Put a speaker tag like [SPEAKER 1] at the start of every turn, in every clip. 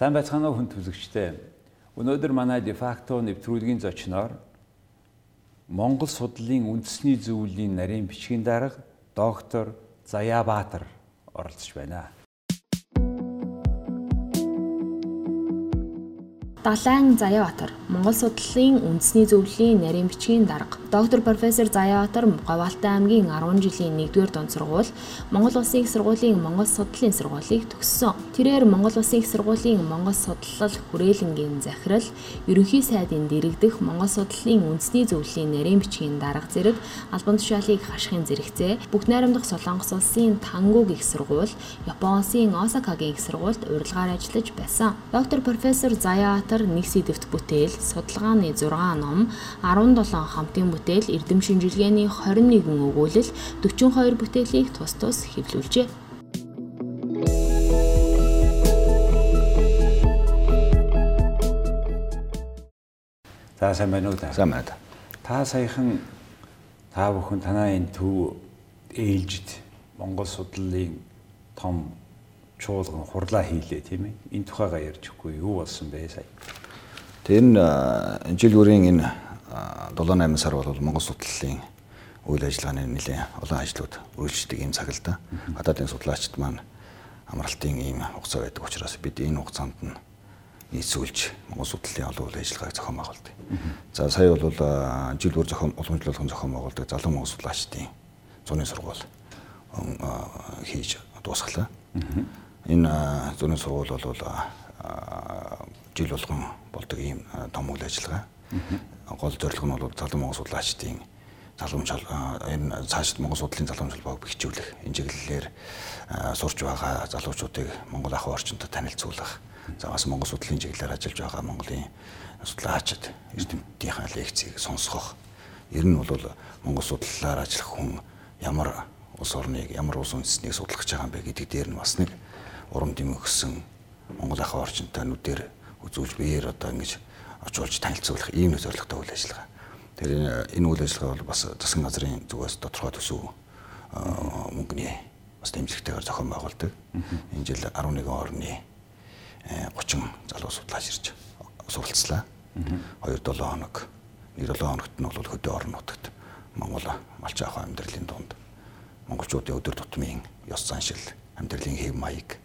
[SPEAKER 1] Сайн байцгаана уу хүн төлөгчтэй. Өнөөдөр манай дефакто нэвтрүүлгийн зочноор Монгол судлалын үндэсний зөвлөлийн нарийн бичгийн дарга доктор Заяабаатар оролцож байна.
[SPEAKER 2] Далайн Заяаватар Монгол судлалын үндэсний зөвлөлийн нарийн бичгийн дарга доктор профессор Заяаватар Говьалтай аймгийн 10 жилийн 1-р дунд сургууль Монгол Улсын их сургуулийн Монгол судлалын сургуулийг төгссөн. Тэрээр Монгол Улсын их сургуулийн Монгол судлал хүрээлэнгийн захирал, ерөнхий сайдын дэрэгдэх Монгол судлалын үндэсний зөвлөлийн нарийн бичгийн дарга зэрэг албан тушаалыг хашихын зэрэгцээ бүх найрамдах Солонгос улсын Тангуг их сургууль, Япон улсын Осакагийн их сургуульд урилгаар ажиллаж байсан. Доктор профессор Заяаватар Баатар нэг сэдвт бүтээл, судалгааны 6 ном, 17 хамтын бүтээл, эрдэм шинжилгээний 21 өгүүлэл, 42 бүтээлийг тус тус хэвлүүлжээ.
[SPEAKER 1] За сайн байна уу та?
[SPEAKER 3] Сайн байна.
[SPEAKER 1] Та саяхан та бүхэн танаа энэ төв ээлжид Монгол судлалын том чуулган хурлаа хийлээ тийм ээ. Энэ тухайгаа ярьж өгөхгүй юу болсон бэ сая?
[SPEAKER 3] Тэр энэ жил бүрийн энэ 7 8 сар бол Монгол судлалын үйл ажиллагааны нэлээд олон ажлууд үргэлжлэдэг юм цаг л да. Гадаадын судлаачид маань амралтын ийм хугацаа байдаг учраас бид энэ хугацаанд нь нийцүүлж Монгол судлалын олон үйл ажиллагааг зохион байгуулдаг. За сая бол жил бүр зохион уламжлуулахын зохион байгуулдаг залуу Монгол судлаачдын зуны сургууль хийж дуусглаа. Энэ зуны сургууль бол жил болгон болдог ийм том үйл ажиллагаа. Гол зорилго нь бол залуу Монгол судлаачдын залуумжил энэ цаашид Монгол судлалын залуумжил баг бэхжүүлэх энэ чиглэлээр сурч байгаа залуучуудыг Монгол ахуй орчиндөө танилцуулах. За бас Монгол судлалын чиглэлээр ажиллаж байгаа Монголын судлаачид эрдэмтдийнхаа лекцийг сонсгох. Ер нь бол Монгол судлалаар ажиллах хүн ямар улс орныг ямар улс үндэстнийг судлах гэж байгаа юм бэ гэдэг дээр нь бас нэг урам дэм өгсөн Монгол ахуй орчинтой нүдээр үзүүлж биеэр одоо ингэж очуулж танилцуулах ийм нэг зорилготой үйл ажиллагаа. Тэгэхээр энэ үйл ажиллагаа бол бас засгийн газрын зүгээс тодорхой төсөв мөнгөний бас дэмжлэгтэйгээр зохион байгуулдаг. Энэ жил 11 орны 30 залуу судлаач ирж суралцлаа. 2-7 хоног. 1-7 хоногт нь бол хөдөө орон нутагт Монгол малч ахуй амьдралын дунд монголчуудын өдөр тутмын ёс заншил, амьдралын хэв маяг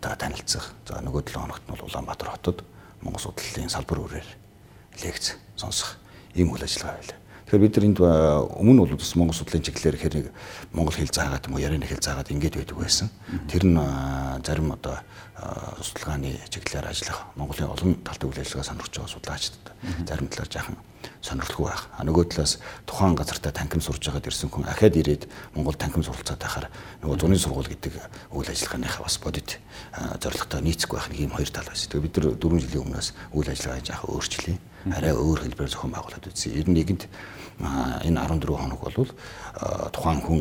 [SPEAKER 3] та танилцах. За нөгөө 7 хоногт нь Улаанбаатар хотод Монгол судлалын салбар үрээр лекц сонсох ийм үйл ажиллагаа байлаа. Тэгэхээр бид нар энд өмнө бол бас Монгол судлалын чиглэлээр хэр нэг Монгол хэл заагаад юм уу ярианы хэл заагаад ингэж байдаг байсан. Тэр нь зарим одоо судалгааны чиглэлээр ажиллах Монголын олон талтай үйл ажиллагаа сонирхож байгаа судлаачдад зарим талаар жаахан сонирхолгүй байх. А нөгөө талаас тухайн газартаа танхим сурж байгаад ирсэн хүн ахаад ирээд Монгол танхим суралцаад байхаар нөгөө зуны сургууль гэдэг үйл ажиллагааныхаа бас бодит зорилготой нийцэхгүй байх нэг юм хоёр тал байсан. Тэгээ бид нар 4 жилийн өмнөөс үйл ажиллагаа жаахан өөрчлөе. Арай өөр хэлбэрээр зохион байгуулад үзье. Ер нь нэгэнд энэ 14 хоног бол тухайн хүн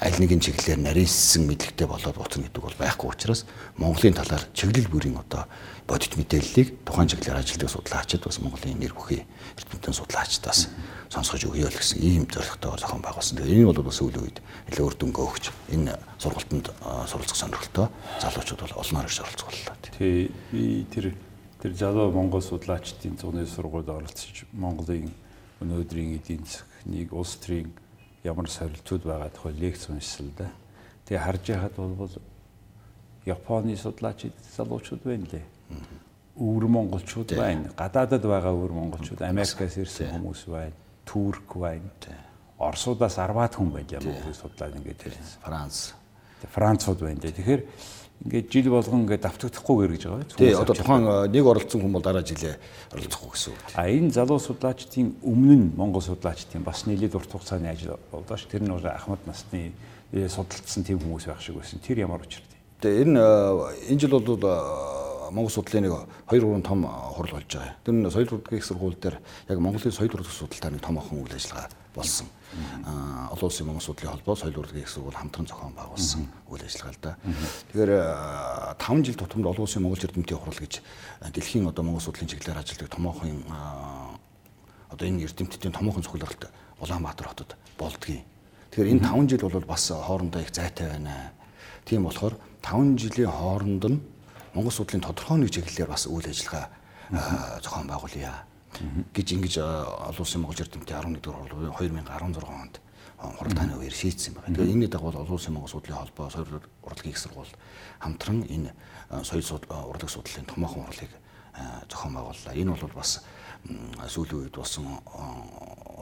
[SPEAKER 3] аль нэгэн чиглэлээр нарийнсэн мэдлэгтэй болоод буцна гэдэг бол байхгүй учраас Монголын талаар чиглэл бүрийн одоо бодит мэдээллийг тухайн чиглэлээр ажилладаг судлаачид бас Монголын нэр бүхий эрдэмтэн судлаачдаас сонсгож өгье л гэсэн ийм зорилготой зохион байгуулсан. Тэгээ энэ бол бас сүүлийн үед нэлээд үр дүнгээ өгч энэ сургалтанд суралцах сонирхолтой залуучууд бол олноор ирж оролцох боллоо.
[SPEAKER 1] Тий би тэр тэр залуу Монгол судлаачдын зуны сургуульд оролцож Монголын өнөөдрийн эдийн засгийг улс төрийн ямар сорилтууд байгаа тухай лекц уншсан л да. Тэгээ харж яхад бол Японы судлаачид залуучууд байна лээ. Өвөр монголчууд байна. Гадаадад байгаа өвөр монголчууд Америкаас ирсэн хүмүүс байна. Турк байна. Оросудаас 10-аад хүн байна Монголыг судлаад ингээд ирсэн.
[SPEAKER 3] Франц.
[SPEAKER 1] Францууд байна лээ. Тэгэхээр ингээд жил болгон ингээд давтагдахгүйгээр гэж байгаа
[SPEAKER 3] тийм. Тий, одоо тухайн нэг оролцсон хүн бол дараа жилээ оролцохгүй гэсэн үг.
[SPEAKER 1] А энэ залуу судлаачдын өмнө нь Монгол судлаачдын бас нэлээд урт хугацааны ажил болдоо ш. Тэр нь Ахмад насны судалдсан тийм хүмүүс байх шиг байсан. Тэр ямар учир вэ?
[SPEAKER 3] Тэгээ энэ энэ жил бол Монгол судлалын нэг 2 3 том хурал болж байгаа. Тэр нь соёл урлагийн сургууль дээр яг Монголын соёл урлагийн судалтай нэг том охин үйл ажиллагаа болсон. Олон улсын Монгол судлалын холбоо соёл урлагийн их сургууль хамтран зохион байгуулсан үйл ажиллагаа л да. Тэгэхээр 5 жил тутамд олон улсын Монгол эрдэмтдийн хурал гэж дэлхийн одоо Монгол судлалын чиглэлээр ажилладаг томоохон одоо энэ эрдэмтдийн томоохон цугларалт Улаанбаатар хотод болдгийг. Тэгэхээр энэ 5 жил бол бас хоорондоо их зайтай байна. Тийм болохоор 5 жилийн хооронд нь Монгол судлалын тодорхой нэг чиглэлээр бас үйл ажиллагаа зохион байгуулъя гэж ингэж олон улсын Монгол эрдэмтдийн 11-р хурлын 2016 онд хуралдааны үеэр шийдсэн байна. Тэгэхээр энэний дагуу олон улсын Монгол судлалын холбоо, соёл урлагийн их сургууль хамтран энэ соёл урлаг судлалын томоохон хурлыг зохион байгууллаа. Энэ бол бас сүүлийн үед болсон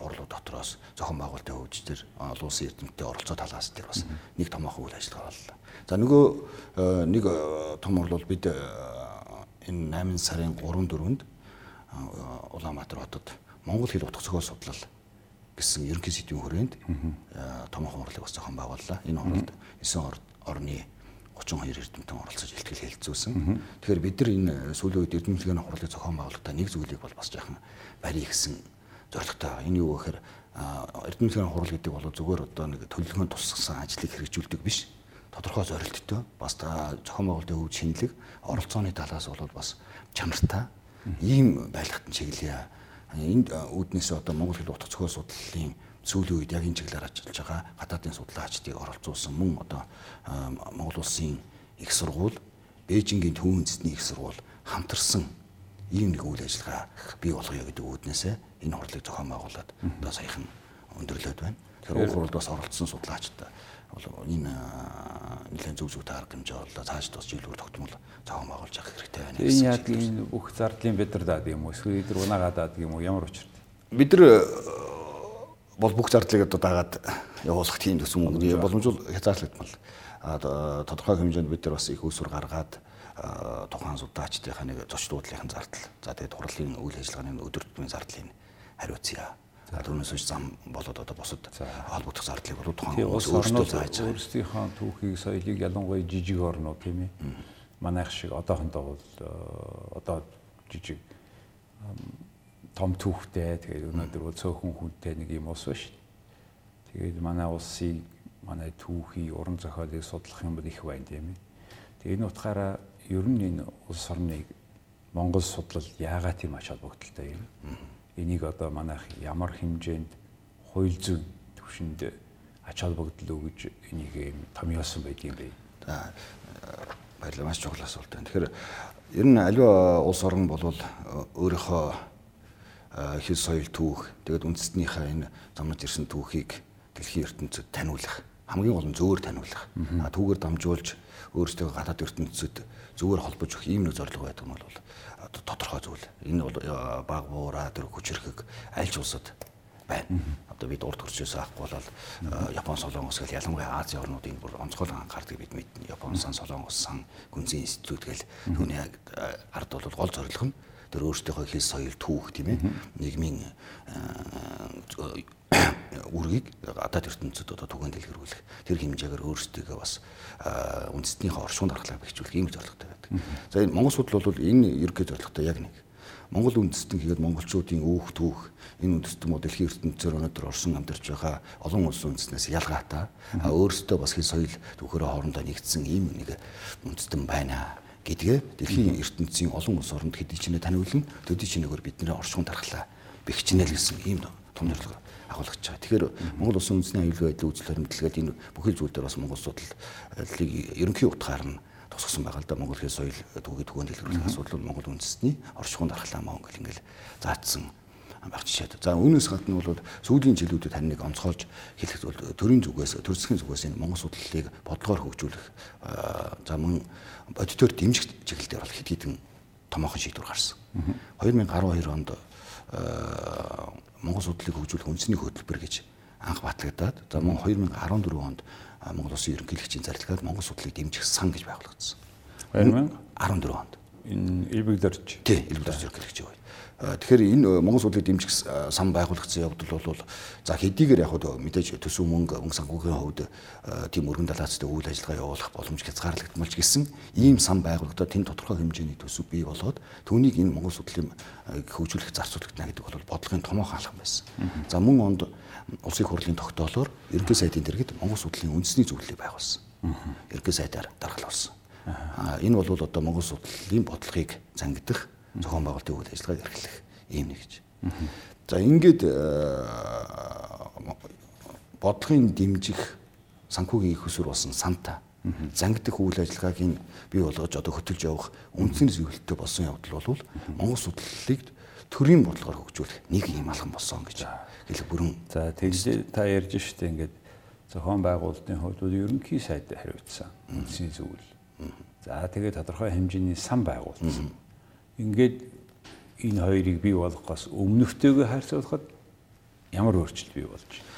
[SPEAKER 3] орлого дотроос зохион байгуулалтын хөгжтөр олон улсын эрдэмтдийн оролцоо талаас дээр бас нэг томоохон үйл ажиллагаа боллоо. За нөгөө нэг том орлол бид энэ 8 сарын 3 4-нд Улаанбаатар хотод Монгол хэл утга зохиол судлал гэсэн ерөнхий сэдвийн хүрээнд томоохон хурлыг бас зохион байгууллаа. Энэ хурлд 9 орны 32 эрдэмтэн оролцож илтгэл хэлэлцүүлсэн. Тэгэхээр бид нар энэ сүүлийн үед эрдэмтлийн хурлыг зохион байгуулахдаа нэг зүйлийг бол бас жаахан барий гэсэн зорилготой. Энэ юу гэхээр эрдэмтлийн хурал гэдэг бол зүгээр одоо нэг төлөвлөгөөнд тусгасан ажлыг хэрэгжүүлдэг биш. Тодорхой зорилттой бас зохион байгуулалтын өв шинэлэг оролцооны талаас бол бас чанартай ийм байлгахтан чиглэе. Энд үүднээс одоо Монгол хэл утга зохиол судлалын сүүлийн үед яг энэ чиглэлээр ажиллаж байгаа гадаадын судлаачдыг оролцуулсан мөн одоо Монгол улсын их сургууль, Бээжингийн төвийн үндэсний их сургууль хамтарсан ийм нэг үйл ажиллагаа бий болгоё гэдэг үүднээсээ энэ хурлыг зохион байгуулад одоо саяхан өндөрлөд байна. Уг хурлд бас оролцсон судлаачтай бол энэ нэлээд зөв зөв таарах хэмжээ боллоо. Цааш бас жилүүр тогтмол зохион байгуулж авах хэрэгтэй байна.
[SPEAKER 1] Энэ яг энэ бүх зардлын бид нар даад юм уу? Эсвэл бид нар унаагаад даад юм уу? Ямар учиртай?
[SPEAKER 3] Бид нар бол бүх зардлыг одоо дагаад явуулах тийм төсөв боломжгүй хязгаарлагдмал. А тодорхой хэмжээнд бид нар бас их усүр гаргаад тухайн судаачдынхаа нэг зочд буудлынхын зардал. За тэгээд хурлын үйл ажиллагааны өдөр тутмын зардлыг хариуцъя. Түүнээс үүш зам болоод одоо босод холбогдох зардлыг бол тухайн
[SPEAKER 1] хүмүүс өөрсдөө зааж байгаа. Өөрсдийнхөө түүхийг соёлыг ялангуяа жижиг орнууд тийм ээ. Манайх шиг одоохондоо бол э, одоо жижиг том түүхтэй тэгээд өнөөдөр бол цөөхөн хүнтэй нэг юм ус биш. Тэгээд манай улсыг манай түүхий уран зохиолыг судлах юм бол их байна тийм ээ. Тэгээд энэ утгаараа ер нь энэ улс орныг Монгол судлал яагаад тийм ач холбогдолтой юм? Энийг одоо манайх ямар хэмжээнд хууль зүйн түвшинд ач холбогдол өгж энийг юм томьёосон байдгийг бэ.
[SPEAKER 3] За баярлалаа маш чухал асуулт байна. Тэгэхээр ер нь аливаа улс орн бол өөрийнхөө хэл соёл түүх тэгээд үндэстнийхээ энэ замнаж ирсэн түүхийг дэлхийн ертөнцид таниулах хамгийн гол нь зөөр таниулах. Түүгээр дамжуулж өөрсдөө гадаад ертөнцид зүгээр холбож өгөх ийм нэг зорилго байдаг нь бол тодорхой зүйл. Энэ бол э, баг буураа тэр хүчрхэг альж улсад байна. Одоо бид урд төрчөөс авахгүй бол э, Япон солонгос гэл ялангуяа Азийн орнуудын бүр онцгой анхаардыг бид мэднэ. Япон сан солонгос сан гүнзгий институт гэл түүний э, ард бол гол зорилго нь тэр өөрсдийнхөө хэл соёл түүх тийм ээ. Нийгмийн үргийг гадаад ертөнцид одоо түгээн дэлгэрүүлэх тэр хэмжээгээр өөрсдөө бас үндэстнийхээ оршуунд дархлаа бэхжүүлэх ийм зорилготой байдаг. За энэ Монгол судал бол энэ ерөнхий зорилготой яг нэг. Монгол үндэстэн хийгээд монголчуудын өөх түүх энэ үндэстэн мод дэлхийн ертөнцөөр өнөөдөр орсон амьдарч байгаа олон улсын үндэснээс ялгаатай. А өөрсдөө бас хэл соёл түүхээрээ хоорондоо нэгдсэн ийм нэг үндэстэн байна гэдгээ дэлхийн ертөнцийн олон улс оронд хэдий ч нэ таниулан төдий ч нэгээр бидний оршуун дархлаа бэхжинэ л гэсэн ийм том зорилго агуулгаж байгаа. Тэгэхээр Монгол улсын үндэсний аюулгүй байдлын үзэл баримтлагад энэ бүхэл зүйл дээр бас Монгол судлалыг ерөнхий утгаар нь тусгасан байгаа л да. Монгол хэл соёл түүхий түгээн дэлгэрүүлэх асуудал бол Монгол үндэсний оршихуун дархлаа мөн ингээл ингээл заацсан баг жишээд. За үүнээс гадна бол сүүлийн жилүүдэд харин нэг онцгойлж хэлэх бол төрийн зүгээс төр засгийн зүгээс энэ Монгол судлалыг бодлогоор хөгжүүлэх за мөн бодитоор дэмжих чиглэлээр бол хэд хэдэн томоохон шийдвэр гарсан. 2012 онд Монгол судлалыг хөгжүүлэх үндэсний хөтөлбөр гэж анх батлагдаад за мөн 2014 онд Монгол Улсын ерөнхийлөгчийн зарлагаар Монгол судлалыг дэмжих сан гэж байгуулагдсан. 2014 онд.
[SPEAKER 1] Энэ Илбэгдэрч.
[SPEAKER 3] Тий, Илбэгдэрч ерөнхийлөгч байв. Тэгэхээр энэ Монгол судлалыг дэмжих сан байгуулагдсан явдал бол за хэдийгээр яг хөө мэдээж төсөв мөнгө өнгө санхүүгийн хувьд тийм өргөн далаацтай үйл ажиллагаа явуулах боломж хязгаарлагдмалч гэсэн ийм сан байгуулагдаад тэн тодорхой хэмжээний төсөв бий болоод түүнийг энэ Монгол судлалын хөгжүүлэх зарцуулагдана гэдэг бол бодлогын томоохон алхам байсан. За мөн онд улсын хурлын тогтоолоор ерөнхий сайдын дэргэд Монгол судлалын үндэсний зөвлөлийг байгуулсан. Ерөнхий сайдаар даргалуулсан. Энэ бол одоо Монгол судлалын бодлогыг зангидах зохион байгуулалтын үйл ажиллагааг эрхлэх ийм нэг гэж. За ингээд э, бодлогын дэмжих санхүүгийн их өсвөр болсон санта зангидах үйл ажиллагаагийн бий болгож одоо хөтөлж явах үндсэн зөвлөлтөй болсон явдал бол Монгол судлалыг төрийн бодлогоор хөгжүүлэх нэг юм алхам болсон гэж хэлэх бүрэн.
[SPEAKER 1] За тэгж та ярьж штэ ингээд зохион байгуулалтын хувьд ерөнхий сайд хариуцсан үндсийн зөвлөл. За тэгээд тодорхой хэмжээний сан байгуулсан. Ингээд энэ хоёрыг бий болгохоос өмнөхтэйгээ харьцуулахад ямар өөрчлөлт бий болж байна?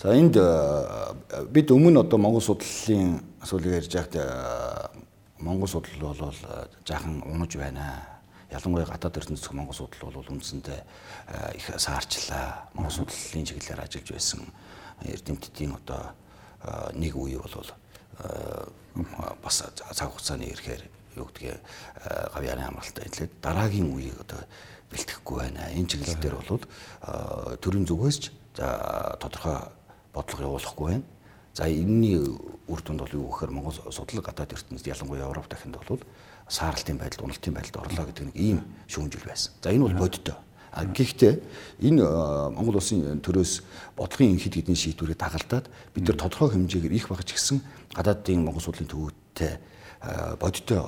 [SPEAKER 3] За энд э, бид өмнө одоо Монгол судлалын асуулыг ярьж байхад э, Монгол судлал бол э, жаахан унаж байна. Ялангуяа гадаад ертөнцийн Монгол судлал бол үндсэндээ их саарчлаа. Монгол судлалын чиглэлээр ажиллаж байсан эрдэмтдийн одоо нэг үе бол бас цаг хугацааны ирэхээр юу гэдгийг гавьяаны амралтай хэлээд дараагийн үеийг одоо бэлтгэхгүй байна. Энэ чиглэл дээр бол төрийн зүгээс ч за тодорхой бодлого явуулахгүй байна. За энэний үр дүнд бол юу гэхээр Монгол судлал гадаад ертөнцид ялангуяа Европ дахинд бол сааралтын байдалд, уналтын байдалд орлоо гэдэг нэг ийм шүүмжил байсан. За энэ бол бодиттой. А гэхдээ энэ Монгол улсын төрөөс бодлогын хэд хэдэн шийдвэрийг дагалдаад бид нар тодорхой хэмжээгээр их багч гисэн гадаадын Монгол судлалын төвөдтэй бодиттой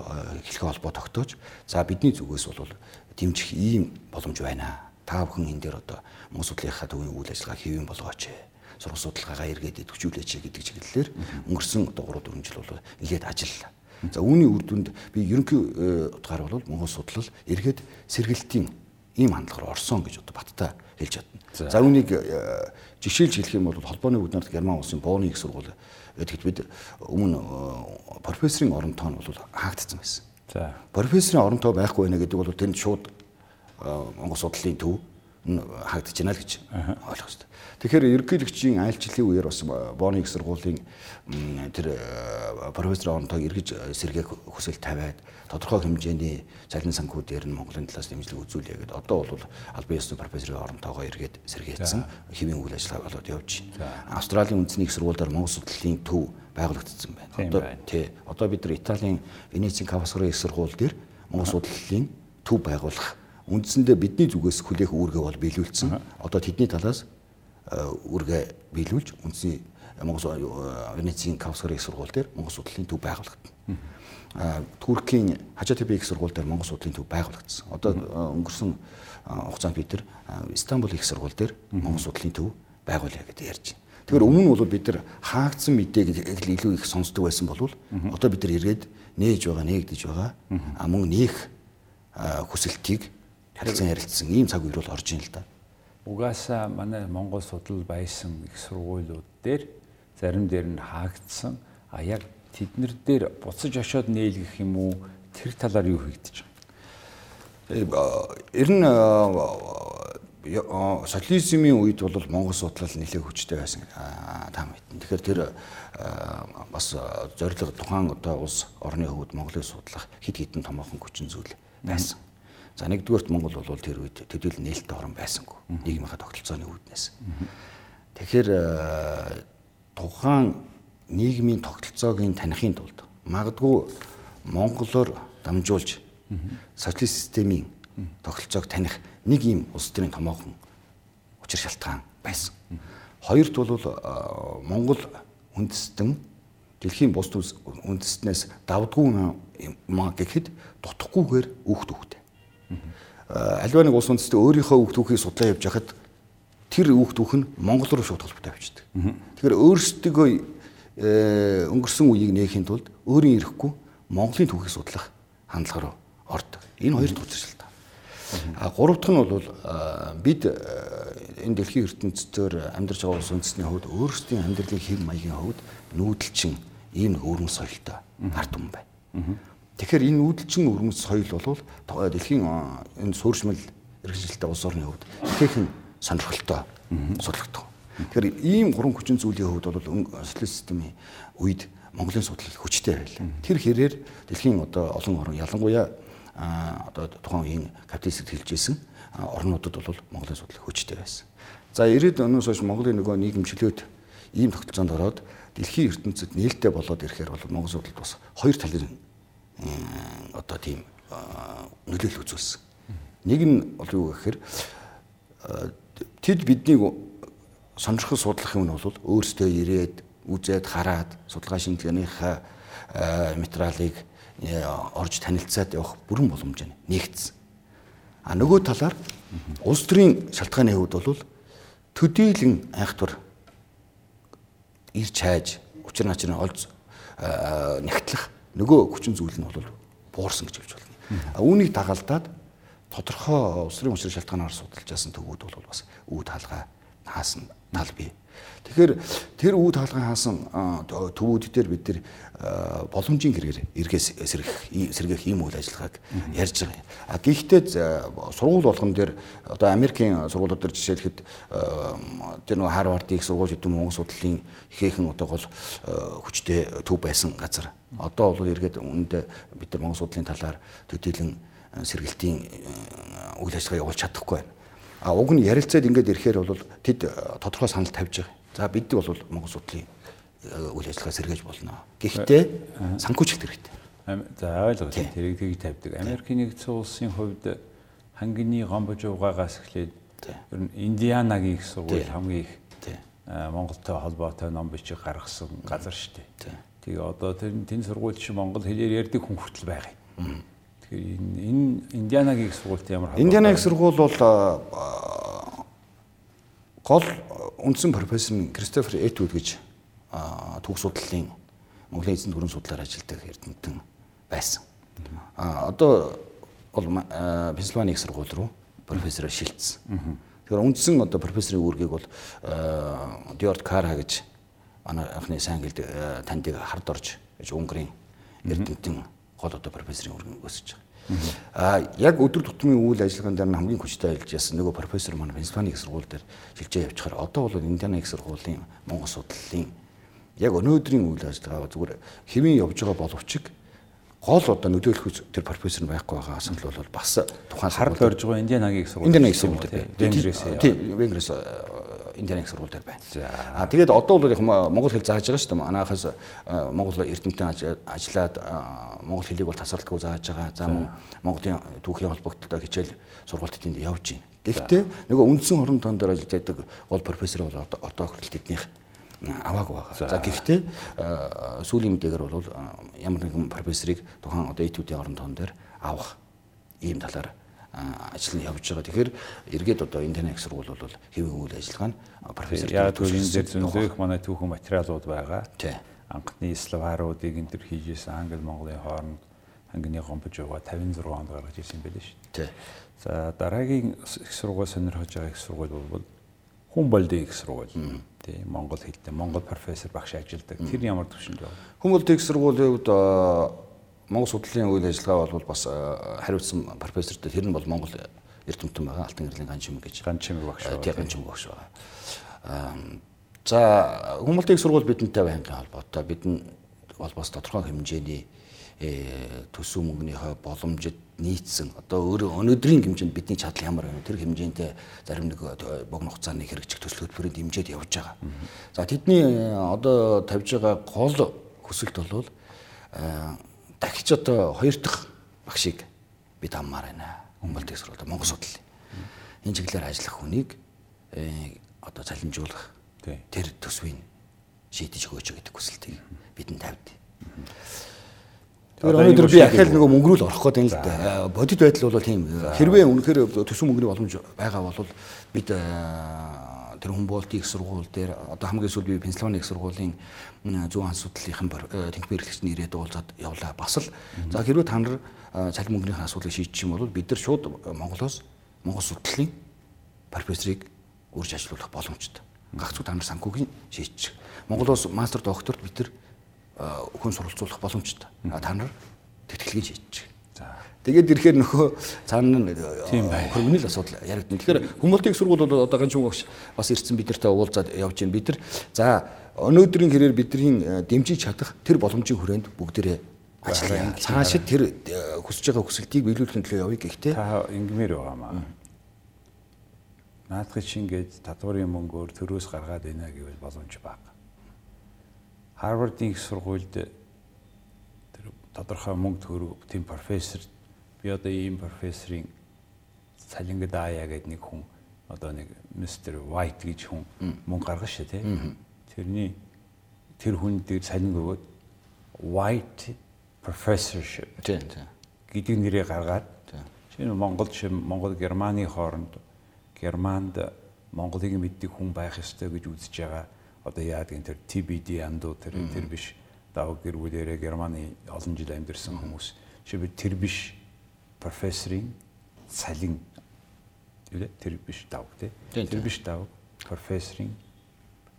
[SPEAKER 3] хэлхээ холбоо тогтоож за бидний зүгээс бол дэмжих ийм боломж байна. Та бүхэн энэ дээр одоо Монгол судлалынхаа төвийн үйл ажиллагаа хийвэн болгооч сурах судалгаагаа эргээд идэвхжүүлээч гэдэг чиглэлээр өнгөрсөн одоо 3 4 жил бол илгээд ажиллалаа. За үүний үр дүнд би ерөнхий э, утгаар бол Монгол судлал эргээд сэргэлтийн ийм хандлагаар орсон гэж одоо баттай хэлж чадна. За үүнийг э, жишээлж хэлэх юм бол холбооны үүднэрт Герман улсын Бонны их сургууль гэдэгт бид өмнө э, профессорын оронтоо нь бол хаагдсан байсан. За профессорын оронтоо байхгүй байна гэдэг бол тэнд шууд Монгол судлалын төв хаагдаж байна л гэж ойлгох хэрэгтэй. Тэгэхээр ерөнхийлөгчийн айлчлалын үеэр бас Бооны их сургуулийн тэр профессор Онтог эргэж сэргээх хүсэл тавиад тодорхой хэмжээний цалин санхүүдээр нь Монголын талаас дэмжлэг үзүүлээ гэдэг. Одоо бол албан ёсны профессорын оронтойгоо эргээд сэргээсэн хэвийн үйл ажиллагаа болоод явж байна. Австралийн үндэсний их сургуульд Монгол судлалын төв байгуулагдсан байна. Одоо тий. Одоо бид нар Италийн Венецийн Кавасрын их сургууль дээр Монгол судлалын төв байгуулах үндсэндээ бидний зүгээс хүлээх үүргээ бол биелүүлсэн. Одоо тэдний талаас үргэ биелүүлж үндсний Монгол Венецийн Кавсгарын их сургууль дээр Монгол судлалын төв байгуулагдана. Туркийн Хажатепе их сургууль дээр Монгол судлалын төв байгуулагдсан. Одоо өнгөрсөн хугацаанд бид нар Стамбул их сургууль дээр Монгол судлалын төв байгуулъя гэдэг ярьж байна. Тэгэхээр өмнө нь бол бид нар хаагдсан мэдээг илүү их сонсдог байсан бол одоо бид нар эргээд нээж байгаа, нээгдэж байгаа. А мөн нээх хүсэлтийг харилцан ярилцсан ийм цаг үе бол орж ийн л да
[SPEAKER 1] угаасаа манай Монгол судлал байсан их сургуулиуд дээр зарим дээр нь хаагдсан а яг тэднэр дээр буцаж очиод нээлгэх юм уу тэр талаар юу хийгдэж
[SPEAKER 3] байгаа. Ер нь социализмын үед бол Монгол судлал нэлээд хүчтэй байсан та мэднэ. Тэгэхээр тэр бас зорилго тухайн одоо улс орны хөвд Монголыг судлах хэд хэдэн томоохон хүчин зүйл байсан. За нэгдүгээрт Монгол бол тэр үед төдийл нээлттэй орн байсангүй. Нийгмийнхаа тогтолцооны үүднээс. Тэгэхээр э, тухайн нийгмийн тогтолцоог таних тулд магадгүй монголоор дамжуулж социалист системийн тогтолцоог таних нэг юм улс төрийн томоохон учир шалтгаан байсан. Хоёрт бол э, Монгол үндэстэн дэлхийн бус үндэстнээс давдггүй маа гэхэд дутахгүйгээр үхт үхтэй. Альва нэг улс үндэстэн өөрийнхөө үг түүхийг судлаа явж хахад тэр үг түүх нь монгол руу шууд холбоотой авчдаг. Тэгэхээр өөрсдөө э, өнгөрсөн үеийг нээхийн тулд өөрийн ирэхгүй монголын түүхийг судлах хандлага руу ордог. Энэ хоёр тусар шалтгаан. А гурав дахь нь бол бид э, энэ дэлхийн ертөнцийн амьдарч байгаа улс үндэстний хувьд өөрсдийн амьдралын хэв маягийн хувьд нүүдэлчин ийм өргөн соёлтой ард түмэн байна. Тэгэхээр энэ үүдэлчин өрмөц соёл бол дэлхийн энэ суурьшмал эрхчлэлтэй улс орны хувьд ихээхэн сонирхолтой судлагдав. Тэгэхээр ийм гурван хүчин зүйлийн хувьд бол социалист системийн үед Монголын судлал хүчтэй байлаа. Тэр хэрээр дэлхийн одоо олон орн ялангуяа одоо тухайн үеийн капиталистд хэлжсэн орнуудад бол Монголын судлал хүчтэй байсан. За 90-ад оноос хойш Монголын нөгөө нийгэмчлөөд ийм тогтолцоонд ороод дэлхийн ертөнцид нээлттэй болоод ирэхээр бол Монгол судлал бас хоёр талын одоо тийм нөлөөлөл үзүүлсэн. Нэг нь бол юу гэхээр тэд биднийг сонирхол судлах юм нь бол өөрсдөө ирээд үзээд хараад судалгаа шинжилгээнийхээ материалыг орж танилцаад явах бүрэн боломж нь нэгдсэн. А нөгөө талаар улс төрийн шалтгааны хувьд бол төдийлөн айхтвар ирж хайж учир начрын олж нэгтлэх нөгөө хүчин зүйл нь бол буурсан гэж хэлж болно. А үүнийг дагалдаад тодорхой улс төрийн учрын шалтгаанаар судалж яасан төгөөд бол бас үүд хаалга хаасан тал бий. Тэгэхээр тэр үе таалгын хаасан төвүүд дээр бид нэр боломжийн хэрэгээр эргээс сэргэх сэргэх ийм үйл ажиллагааг ярьж байгаа. А гэхдээ сургууль болгон дээр одоо Америкийн сургуулиуд дээр жишээлхэд тэр нэг Харвардын их сургууль хэдэн Монгол судлалын ихээхэн одоо гол хүчтэй төв байсан газар. Одоо бол эргээд үүндээ бид нар Монгол судлалын талаар төдийлөн сэргэлтийн үйл ажиллагаа явуулж чадахгүй байна. А уг нь ярилцаад ингээд ирэхээр бол тэд тодорхой санал тавьж байгаа. За бид бол Монгол судлалын э, үйл ажиллагаа сэргээж болно. Гэхдээ санхүүч хэрэгтэй.
[SPEAKER 1] За ойлгоо. Тэрийг тгий тавьдаг. Америкийн нэгдсэн улсын хувьд хангины гомбож угаагаас эхлээд ер нь Индианагийн их сургууль хамгийн их Монголтой холбоотой ном бичиг гаргасан газар шүү дээ. Тэгээ одоо тэр тэн сургууль чи Монгол хэлээр ярьдаг хүн хүртэл байгаа юм. Тэгэхээр энэ Индианагийн сургуульд ямар
[SPEAKER 3] Индианагийн их сургууль бол гол үндсэн профессор нь Кристофер Этвуд гэж түүх судлалын Монголын эзэн төрийн судлаар ажилладаг эрдэмтэн байсан. А одоо бол Пенсильвани их сургууль руу профессороор шилжсэн. Тэгэхээр үндсэн одоо профессорын үүргийг бол Диорд Кара гэж анхны сайн гэлд тандыг хард орж гэж Унгарын эрдэмтэн гол одоо профессорын үүргийг өсөж байгаа. А яг өдөр тутмын үйл ажиллагаан дээр нь хамгийн хүчтэй ажиллаж ясан нөгөө профессор маань Пенсильвани их сургууль дээр шилжээ явчихаар. Одоо бол Индиана их сургуулийн Монгол судлалын яг өнөөдрийн үйл ажиллагаа зүгээр хэвэн явж байгаа боловч гол одоо нөлөөлөх тэр профессор байхгүй байгаа асал бол бас
[SPEAKER 1] тухайн хард орж байгаа Индианагийн сургууль
[SPEAKER 3] Индиана их сургууль тийм. Венгрээс Индианагийн сургууль дээр байна. А тэгээд одоо бол яг монгол хэл зааж байгаа шүү дээ. Анаахаас монгол эрдэмтэн ажиллаад монгол хэлийг бол тасралтгүй зааж байгаа. За мөн Монголын түүхийн холбогдлоо хичээл сургуультад энд явж байна. Гэхдээ нөгөө үндсэн хорон тоон дээр ажиллаж байдаг гол профессор бол одоо хүртэл тэднийх аваагүй байгаа. За гэхдээ сүүлийн мэдээгээр бол ямар нэгэн профессорыг тухайн одоо этүүдийн орон тоон дээр авах ийм талаар ажил нь явж байгаа. Тэгэхээр эргээд одоо интернет сургууль бол хэвэн үйл ажиллагаа нь
[SPEAKER 1] профессор яг энэ дээр зөндөө их манай түүхэн материалууд байгаа. Тий. Анхны словаруудыг энэ төр хийжсэн англи монголын хооронд ангины гомбож байгаа 56 онд гаргаж ирсэн юм байлээ шүү. Тий. За дараагийн их сургууль сонирхож байгаа их сургууль бол болдын их сургууль. Тий. Монгол хэлтэй Монгол профессор багш ажилладаг. Тэр ямар төвшөнд байна?
[SPEAKER 3] Болдын их сургуулийн хувьд Монгол судлалын үйл ажиллагаа бол бас хариуцсан профессортэй тэр нь бол Монгол эрдэмтэн байгаа Алтан гэрлийн ганчим гэж
[SPEAKER 1] ганчим багш
[SPEAKER 3] байгаа. Тийм ганчим багш байгаа. За хүмүүстийн сургууль бидэнтэй байнгын холбоотой бидний бол бас тодорхой хэмжээний төсөв мөнгөнийхөө боломжид нийцсэн одоо өөрөө өнөөдрийн хэмжээнд бидний чадал ямар байна тэр хэмжээндээ зарим нэг богино хугацааны хэрэгжих төсөл хөтөлбөрөнд дэмжиж явж байгаа. За тэдний одоо тавьж байгаа гол хүсэлт бол дахиж одоо хоёр дахь багшийг бид аммаар байна. Монголд сургууль Монгол судлал. Энэ чиглэлээр ажиллах хүнийг э, одоо залинжуулах тэр төсвийг шийдэж өгөөч гэдэг хүсэлтийг бидэнд тавьд. Тэр өнөөдөр би ахаал нөгөө мөнгөрүүл орох гэдэг юм л да. Бодит байдал бол тийм. Хэрвээ үнэхээр төсөв мөнгөний боломж байгаа бол бид э, тэр Humboldt их сургууль дээр одоо хамгийн сүүл би Пенсильвани их сургуулийн зүүн хаан судлалынхан тэнхимэр эрхлэгчний ирээд уулзаад явлаа. Бас л за хэрвээ та нар цалин мөнгөний асуудлыг шийдчих юм бол бид нар шууд Монголоос Монгол судлалын профессорыг үрж ажилуулах боломжтой. Гагцуу та нар санхүүгийн шийдчих. Монголоос мастер докторт бид нар хүн суралцуулах боломжтой. Та нар тэтгэлгийн шийдчих. Тэгээд ирэхээр нөхөө цаана нь хөргөний л асуудал яригдана. Тэгэхээр хүмүүстийн сургууль бол одоо ганц багш бас ирсэн бидэртэй уулзаад явж байна. Бид нар за өнөөдрийн хэрээр бидний э, дэмжиж чадах тэр боломжийн хүрээнд бүгдээрээ ажиллая. Цаашид тэр э, хүсэж байгаа хүсэлтийг биелүүлэхин төлөө явъя гэхдээ
[SPEAKER 1] та ингэмээр байгаамаа. Наадах чинь ингээд татварын мөнгөөр төрөөс гаргаад байна гэвэл боломж бага. Харвардын их сургуульд тэр тодорхой мөнгө төгрөг тийм профессор би одоо ийм профессорын цалингад аяа гэдэг нэг хүн одоо нэг мистер White гэж хүн мөнгө гаргаж шээ тий. Тэрний тэр хүн дээр цалин өгөөд white professorship гэдэг нэрийг гаргаад шинэ Монгол шим Монгол Германы хооронд Германд Монголыг мэддэг хүн байх ёстой гэж үзэж байгаа. Одоо яадаг энэ тэр TBD андуу тэр тэр биш. Давг гэр бүлээрээ Германы олон жил амьдэрсэн хүмүүс. Шивэ тэр биш профессорын салин юу тэр биш давг тий. Тэр биш давг профессорын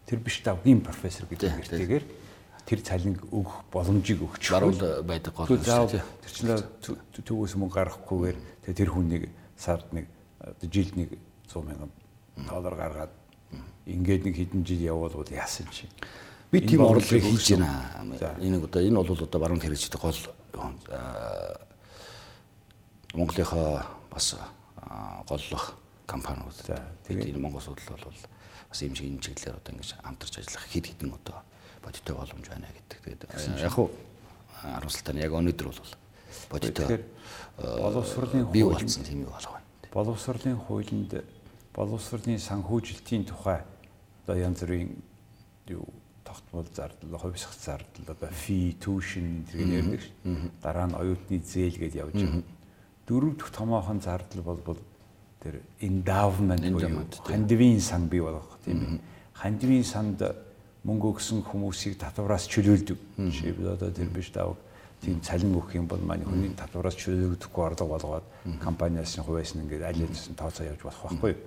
[SPEAKER 1] тэр биш давгийн профессор гэдэг нэртэйгээр тэр цалинг өгөх боломжийг өгч
[SPEAKER 3] баруун байдаг гол
[SPEAKER 1] Тэр чинь төгөөс мөнгө гаргахгүйгээр тэр хүнийг сард нэг жилд нэг 100 мянган доллар гаргаад ингээд нэг хэдэн жил явуулвал яасан чи.
[SPEAKER 3] Би тийм орлогыг хийж байна. Энэ одоо энэ бол одоо баруун хэрэгждэг гол Монголынхаа бас голлох компаниуд. Тэгээд энэ Монгол судлал бол бас юм шиг энэ чиглэлээр одоо ингэж хамтарч ажиллах хэд хэдэн одоо бодиттой боломж байна гэдэг. Тэгээд яг хуу харамсалтай нь яг өнөөдөр бол бодиттой
[SPEAKER 1] боловсролын
[SPEAKER 3] бий болсон тийм юу болох байна.
[SPEAKER 1] Боловсролын хуулинд боловсролын санхүүжилтийн тухай одоо янз бүрийн юу тогтмол зардал, хувьсах зардал, одоо фи, түүшин зэрэг нэрдэг ш. Дараа нь оюутны зээл гэж явж байгаа. Дөрөв дэх томоохон зардал бол тэр endowment буюу хандивын сан бий болгох тийм ээ. Хандивын санд мөнгө өгсөн хүмүүсийг татвараас чөлөөлдөг. Жишээ одоо тэр биш давг тийм цалин өгөх юм бол манай хүний татвараас чөлөөлөгдөхгүй орлого болгоод компаниас нь хувьяас нь ингээд аль альсан тооцоо явж болох байхгүй юу.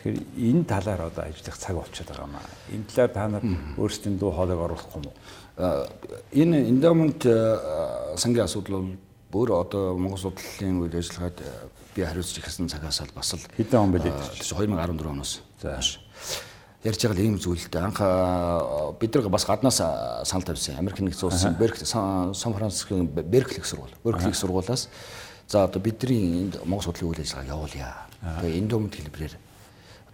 [SPEAKER 1] Тэгэхээр энэ талаар одоо ажиллах цаг болчиход байгаа маа. Энэ талаар та нар өөрсдийн дуу хоолойг оруулахгүй юм уу?
[SPEAKER 3] Энэ endowment сангийн асуудал бол бүр одоо Монгол судлалын үйл ажиллагаад би хариуцж ихсэн цагаас л бас л
[SPEAKER 1] хэдэн он бэлээ?
[SPEAKER 3] 2014 оноос. За. Ярьж байгаа ийм зүйлтэй анх бид нар бас гаднаас санал тавьсан. Америк нэгдсэн улсын Берк Сан Францискогийн Беркли сургууль. Беркли сургуулаас за одоо бидний энд Монгол судлалын үйл ажиллагааг явуулъя. Тэгээ энэ дөмд хэлбэрээр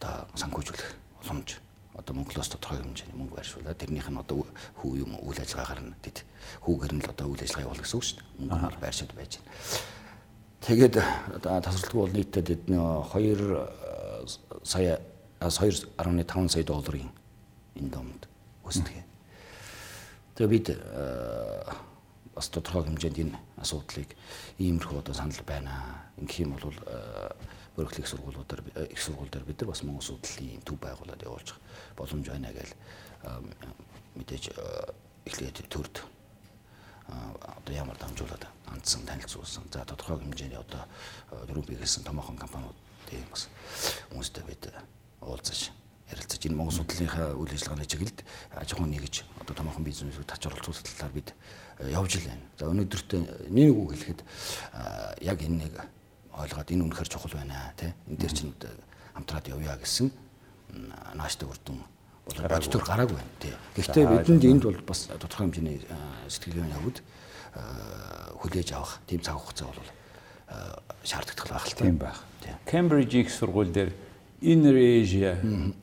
[SPEAKER 3] одоо санхүүжүүлэх боломж одоо Монголоос тодорхой хэмжээний мөнгө байршуулаад тэрнийх нь одоо хүү юм үйл ажиллагаагаар нь тэд хүүгээр нь л одоо үйл ажиллагаа явуулах гэсэн үг шүү дээ. Мөнгөөр байршаад байж байна. Тэгээд тасралтгүй бол нийтдээ тэд 2 сая 2.5 сая долларын энэ домд өсдөг. Тэгээ бид бас тодорхой хэмжээнд энэ асуудлыг иймэрхүү одоо санал байна. Ингэх юм бол өргөлөх сургуулиудаар их сургуулиудаар бид нар бас Монгол судлалын төв байгуулад явуулчих боломж байна гэж мэдээж эхлээд төрд одоо ямар дамжуулаад хандсан танилцуулсан. За тодорхой хэмжээний одоо дөрөв биесэн томоохон компаниудын бас хүмүүстэй бид уулзаж ярилцаж энэ Монгол судлалынхаа үйл ажиллагааны чиглэлд аж ахуйн нэгж одоо томоохон бизнесүүд тач оролцуулах талаар бид явж л байна. За өнөөдөртөө нэг үг хэлэхэд яг энэ нэг ойлгоод энэ үнэхээр чухал байна тий. Энэ дээр чинь хамтраад явъя гэсэн нааштай үрдүн бол бодтор гараагүй байна тий. Гэхдээ бидэнд энд бол бас тодорхой хэмжээний сэтгэлгээний явд хүлээж авах тийм цаг хугацаа бол шаардлагатай байх л
[SPEAKER 1] тийм байх. Кембриж их сургууль дээр Inner Asia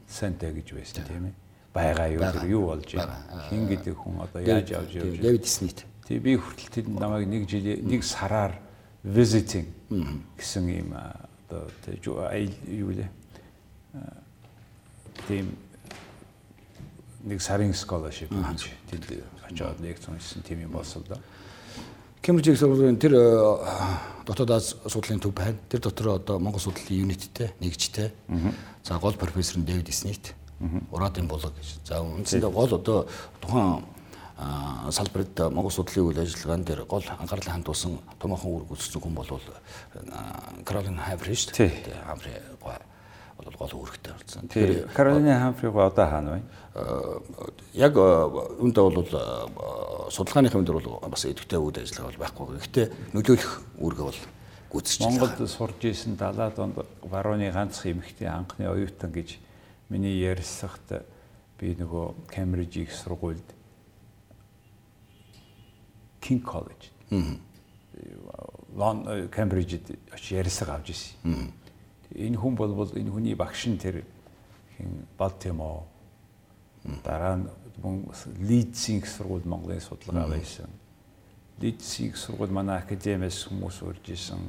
[SPEAKER 1] Center гэж байсан тийм ээ. Байгаа юу юу болж байна. Хин гэдэг хүн одоо яаж явж явж
[SPEAKER 3] байна. Дэвид Снит.
[SPEAKER 1] Тэгээ би хүртэл тэд намайг нэг жил нэг сараар visiting гэсэн юм одоо юу лээ. Тийм нэг сарын scholarship гэж тэд очоод лекц уншсан тийм юм болсон да.
[SPEAKER 3] Кембриж сургуулийн тэр дотоод судлалын төв байна. Тэр дотор одоо Монгол судлалын юниттэй, нэгжтэй. За гол профессор нь Дэвид Снит. Ураадын болог гэж. За үндсэндээ гол одоо тухайн салбарт Монгол судлалын үйл ажиллагаан дээр гол анхаарлаа хандуулсан томоохон үүрэг үүсгэсэн хүн бол Каролин Хайври шүү дээ. Хамфри бол гол үүрэгтэй болсон.
[SPEAKER 1] Тэгэхээр Каролин Хамфри одоо хаана байна?
[SPEAKER 3] Яг үүндээ бол судалгааныхын дээр бол бас идэвхтэй үйл ажиллагаа бол байхгүй. Гэхдээ нөлөөлөх үүргээ бол гүйцэж
[SPEAKER 1] байна. Монголд сурж исэн 70-аад онд барууны ганц эмэгтэй анхны оюутан гэж миний ярьсахт би нөгөө Кембриж их сургуульд King College. Лон Кембрижид очиж ярьсаг авч ирсэн энэ хүн бол энэ хүний багш нь тэр хин Балтимо дараа нь Лидсийн сургууль Монголын судалгаа байсан. Лидсийн сургууль манай академиас хүмүүс урж исэн.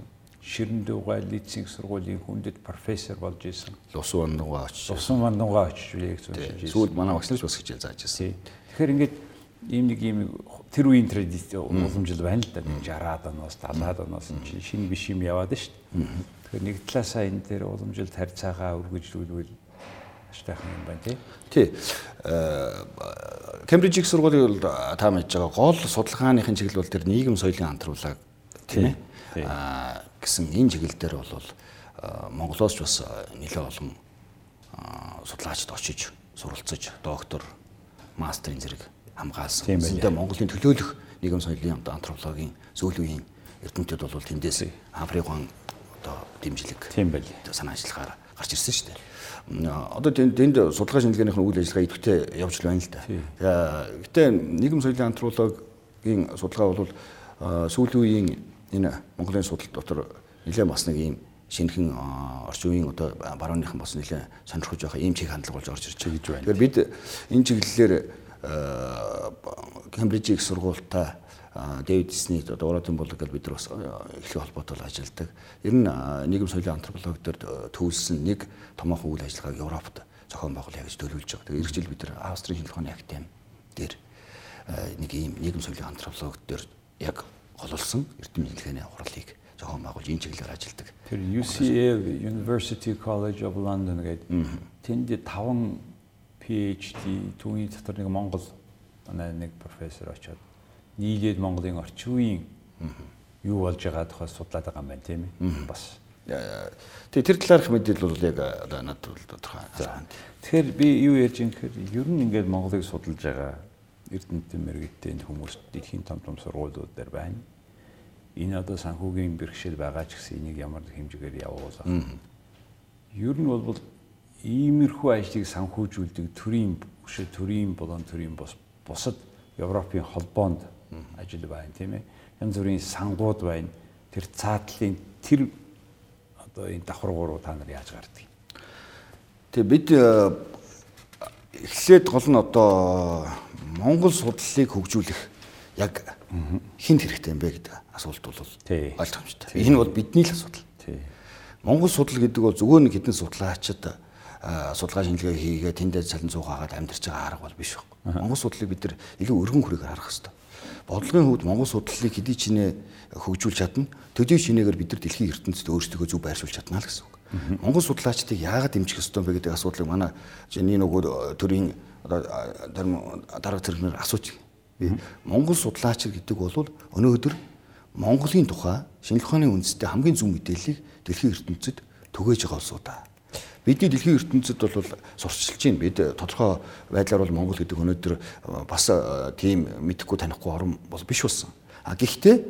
[SPEAKER 1] Ширэн дуугай Лидсийн сургуулийн хүндэт профессор болж исэн.
[SPEAKER 3] Лусан вандугаа очиж.
[SPEAKER 1] Лусан вандугаа очиж лекц уншиж
[SPEAKER 3] исэн. Сүүлд манай багш нар ч бас хичээл зааж исэн.
[SPEAKER 1] Тэгэхээр ингээд ийм нэг ийм тэр үеийн традиц уламжил байна л да. 60-аад оноос 70-аад оноос шинэ биш юм яваад шүү дээ. Тэгэхээр нэг талаасаа энэ дээр уламжилт харьцаагаа үргэлжлүүлвэл аштайхан юм байна тий.
[SPEAKER 3] Тий. Кембриж их сургуулийн та мэдж байгаа гол судалгааныхын чиглэл бол тэр нийгэм соёлын хамтруулаг тийм ээ. Аа гэсэн энэ чиглэл дээр бол Монголоос ч бас нэлээд олон судлаачд очиж суралцаж доктор мастерын зэрэг хамгаалсан. Үүндээ Монголын төлөөлөх нийгэм соёлын антропологийн сүүл үеийн эрдэмтдүүд бол тэндээс Африкан одоо дэмжлэг
[SPEAKER 1] тийм байл
[SPEAKER 3] санаа ажиллагаар гарч ирсэн шүү дээ одоо тэнд судалгаа шинжилгээнийх нь үйл ажиллагаа идэвхтэй явж байна л да. Гэтэ нийгэм соёлын антропологийн судалгаа бол сүүлийн үеийн энэ Монголын судал дотор нэлээд бас нэг ийм шинэхэн орчин үеийн одоо барууныхан бас нэлээд сонирхож байгаа ийм чиг хандлага болж орж ирж байгаа гэж байна. Тэгэхээр бид энэ чиглэлээр Кембриж их сургуультай Дэвид Снит одоо уратын болог гэж бид нар бас эхлэх холбоотой ажилладаг. Ер нь нийгэм соёлын антрополог дээр төвлөсөн нэг томоохон үйл ажиллагааг Европт зохион байгуулъя гэж төлөвлөж байгаа. Тэгээ эх жил бид нар Австрийн шинжилгээний академи дээр нэг ийм нийгэм соёлын антрополог дээр яг гололсон эрдэм шинжилгээний хурлыг зохион байгуулж энэ чиглэлээр ажилладаг.
[SPEAKER 1] Тэр UCL University College of London гэдэг тэнд 5 PhD түүний дотор нэг Монгол нэг профессор очоод нийлээд Монголын орчин үеийн юу болж байгаа тухай судлаад байгаа юм байна тийм ээ. Бас.
[SPEAKER 3] Тэгээ тэр талаарх мэдээлэл бол яг одоо надад бол тодорхой.
[SPEAKER 1] Тэгэхээр би юу ярьж юм гэхээр ер нь ингээд Монголыг судалж байгаа эрдэмтэн мэрэгтэй хүмүүс дэлхийн том том сургуулиуд дээр байна. Энэ одоо санхүүгийн бэрхшээл байгаа ч гэсэн энийг ямар хэмжээгээр явуулах. Ер нь бол иймэрхүү ажлыг санхүүжүүлдэг төрийн хөшөө төрийн болон төрийн бус бусад Европын холбоонд ажил байна тийм ээ. Янз бүрийн сангууд байна. Тэр цаатлын тэр одоо энэ давхаргуу руу та нар яаж гардыг?
[SPEAKER 3] Тэгээ бид э, эхлээд гол нь одоо Монгол судлалыг хөгжүүлэх яг хинт хэрэгтэй юм бэ гэдэг асуулт бол ойлгомжтой. Энэ бол бидний л асуудал. Монгол судлал гэдэг бол зөвхөн хэдэн судлаачид судалгаа шинжилгээ хийгээ тэндээ цалин цуухаагаад амьдарч байгаа арга бол биш байхгүй. Монгол судлалыг бид нар илүү өргөн хүрээгээр харах хэрэгтэй бодлогын хөвд Монгол судлалыг хэдий чинээ хөгжүүлж чадна. Төдий чинээгээр бид нар дэлхийн ертөнцид өөрсдөө зөв байршуулж чадна л гэсэн үг. Монгол судлаачдыг яагаад дэмжих ёстой бэ гэдэг асуудлыг манай чиний нөгөө төрийн дарга зэрэгнэр асууж Монгол судлаач гэдэг бол өнөөдөр Монголын тухай ухааны үндэстэй хамгийн зөв мэдээллийг дэлхийн ертөнцид түгээж байгаа улсуудаа. Бидний дэлхийн ертөнцид бол сурчилж байна. Бид тодорхой байдлаар бол Монгол гэдэг өнөөдөр бас тийм мэдхгүй танихгүй орн бол биш болсон. А гэхдээ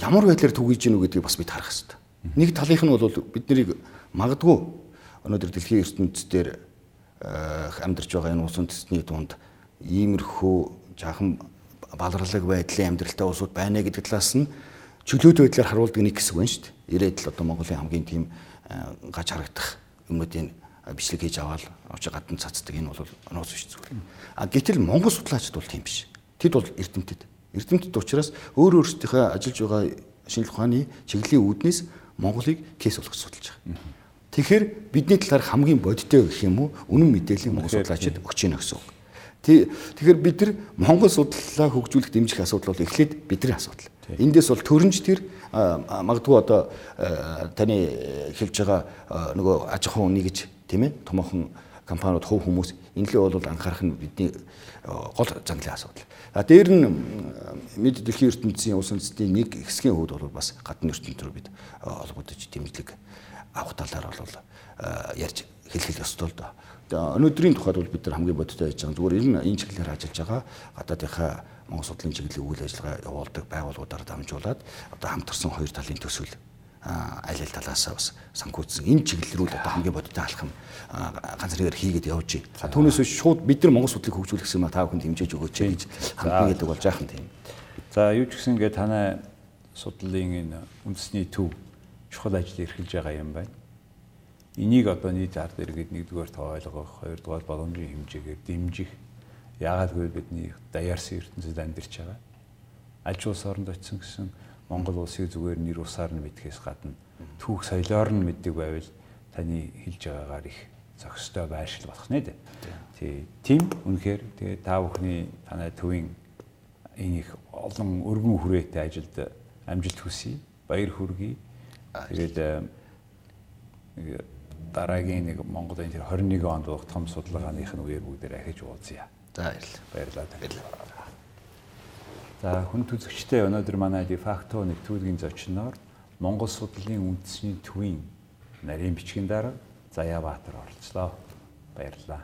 [SPEAKER 3] ямар байдлаар түгэж гинүү гэдгийг бас бид харах хэрэгтэй. Нэг талынх нь бол бид нарыг магадгүй өнөөдөр дэлхийн ертөнцийн амьдарч байгаа энэ улс үндэстний дунд иймэрхүү жаахан баларлаг байдлын амьдралтай улсууд байна гэдэг талаас нь чөлөөт байдлаар харуулдаг нэг хэсэг байна шүү дээ. Ирээд л одоо Монголын хамгийн тийм гаж харагдах юмнуудын бичлэг хийж аваад авч гадна цацдаг энэ бол нууц биш зүгээр. А гэтэл Монгол судлаачид бол тийм биш. Тэд бол эрдэмтэд. Эрдэмтэд учраас өөр өөрсдийнхөө ажиллаж байгаа шинжлэх ухааны чиглэлийн үүднээс Монголыг кейс болгож судалж байгаа. Тэгэхээр бидний талаар хамгийн бодиттой гэх юм уу үнэн мэдээллийг Монгол судлаачид өгч ийн гэсэн үг. Тэгэхээр бид нар Монгол судлалаа хөгжүүлэх дэмжих асуудал бол эхлээд бидний асуудал. Эндээс бол төрөнж тэр магадгүй одоо таны хэлж байгаа нөгөө аж ахуй нэгж тийм ээ томоохон компаниуд хөв хүмүүс энэ л бол анхаарах нь бидний гол зандлын асуудал. А дээр нь мэд дэлхийн ертөнцийн улс үндэстний нэг хэсгийн хувьд бол бас гадны ертөнцийн рүү бид олгодож дэмжлэг авах талаар бол ярьж хэлхэл ёстой л доо. Өнөөдрийн тухайд бол бид нар хамгийн бодиттой байж байгаа. Зүгээр энэ энэ чиглэлээр ажиллаж байгаа гадаадынхаа Монгол судлалын чиглэлийн үйл ажиллагаа явуулдаг байгууллагуудаар дамжуулаад одоо хамтарсан хоёр талын төсвөл аль аль талаас бас санхүүцсэн энэ чиглэл рүү одоо хамгийн бодиттой алхам ганц нэгээр хийгээд явж байна. Түүнээс шууд бид нар Монгол судлалыг хөгжүүлэх юм а та бүхэнд хэмжээж өгөөч гэж хандсан гэдэг бол жаахан тийм.
[SPEAKER 1] За юу ч гэсэн ингээд танай судлалын энэ үндэсний төв чухал ажил эрхэлж байгаа юм байна. Энийг одоо нийт ард иргэд нэгдүгээр та ойлгох, хоёрдугаар боломжийн хэмжээгээр дэмжих. Яагаад гэвэл бидний даяарсан ертөнцид амьдарч байгаа. Аль ч улс оронд очисон гэсэн Монгол улсыг зүгээр нэр усаар нь мэдхээс гадна түүх соёлоор нь мэддэг байвал таны хэлж байгаагаар их зохистой байршил болох нэ. Тий. Тим үнэхээр тэгээ та бүхний танай төвийн энэ их олон өргөн хүрээтэй ажилд амжилт хүсье. Баяр хүргэе. Тэгээд дараагийн нэг Монголын тэр 21 онд болох том судалгааных нь үеэр бүгдээр ахиж уулзъя.
[SPEAKER 3] За
[SPEAKER 1] баярлалаа. Баярлалаа. За хүн төзөгчтэй өнөөдөр манай дефакто нэвтрүүлгийн зочноор Монгол судлалын үндэсний төвийн нарийн бичгийн дарга Заяабаатар оролцлоо. Баярлалаа.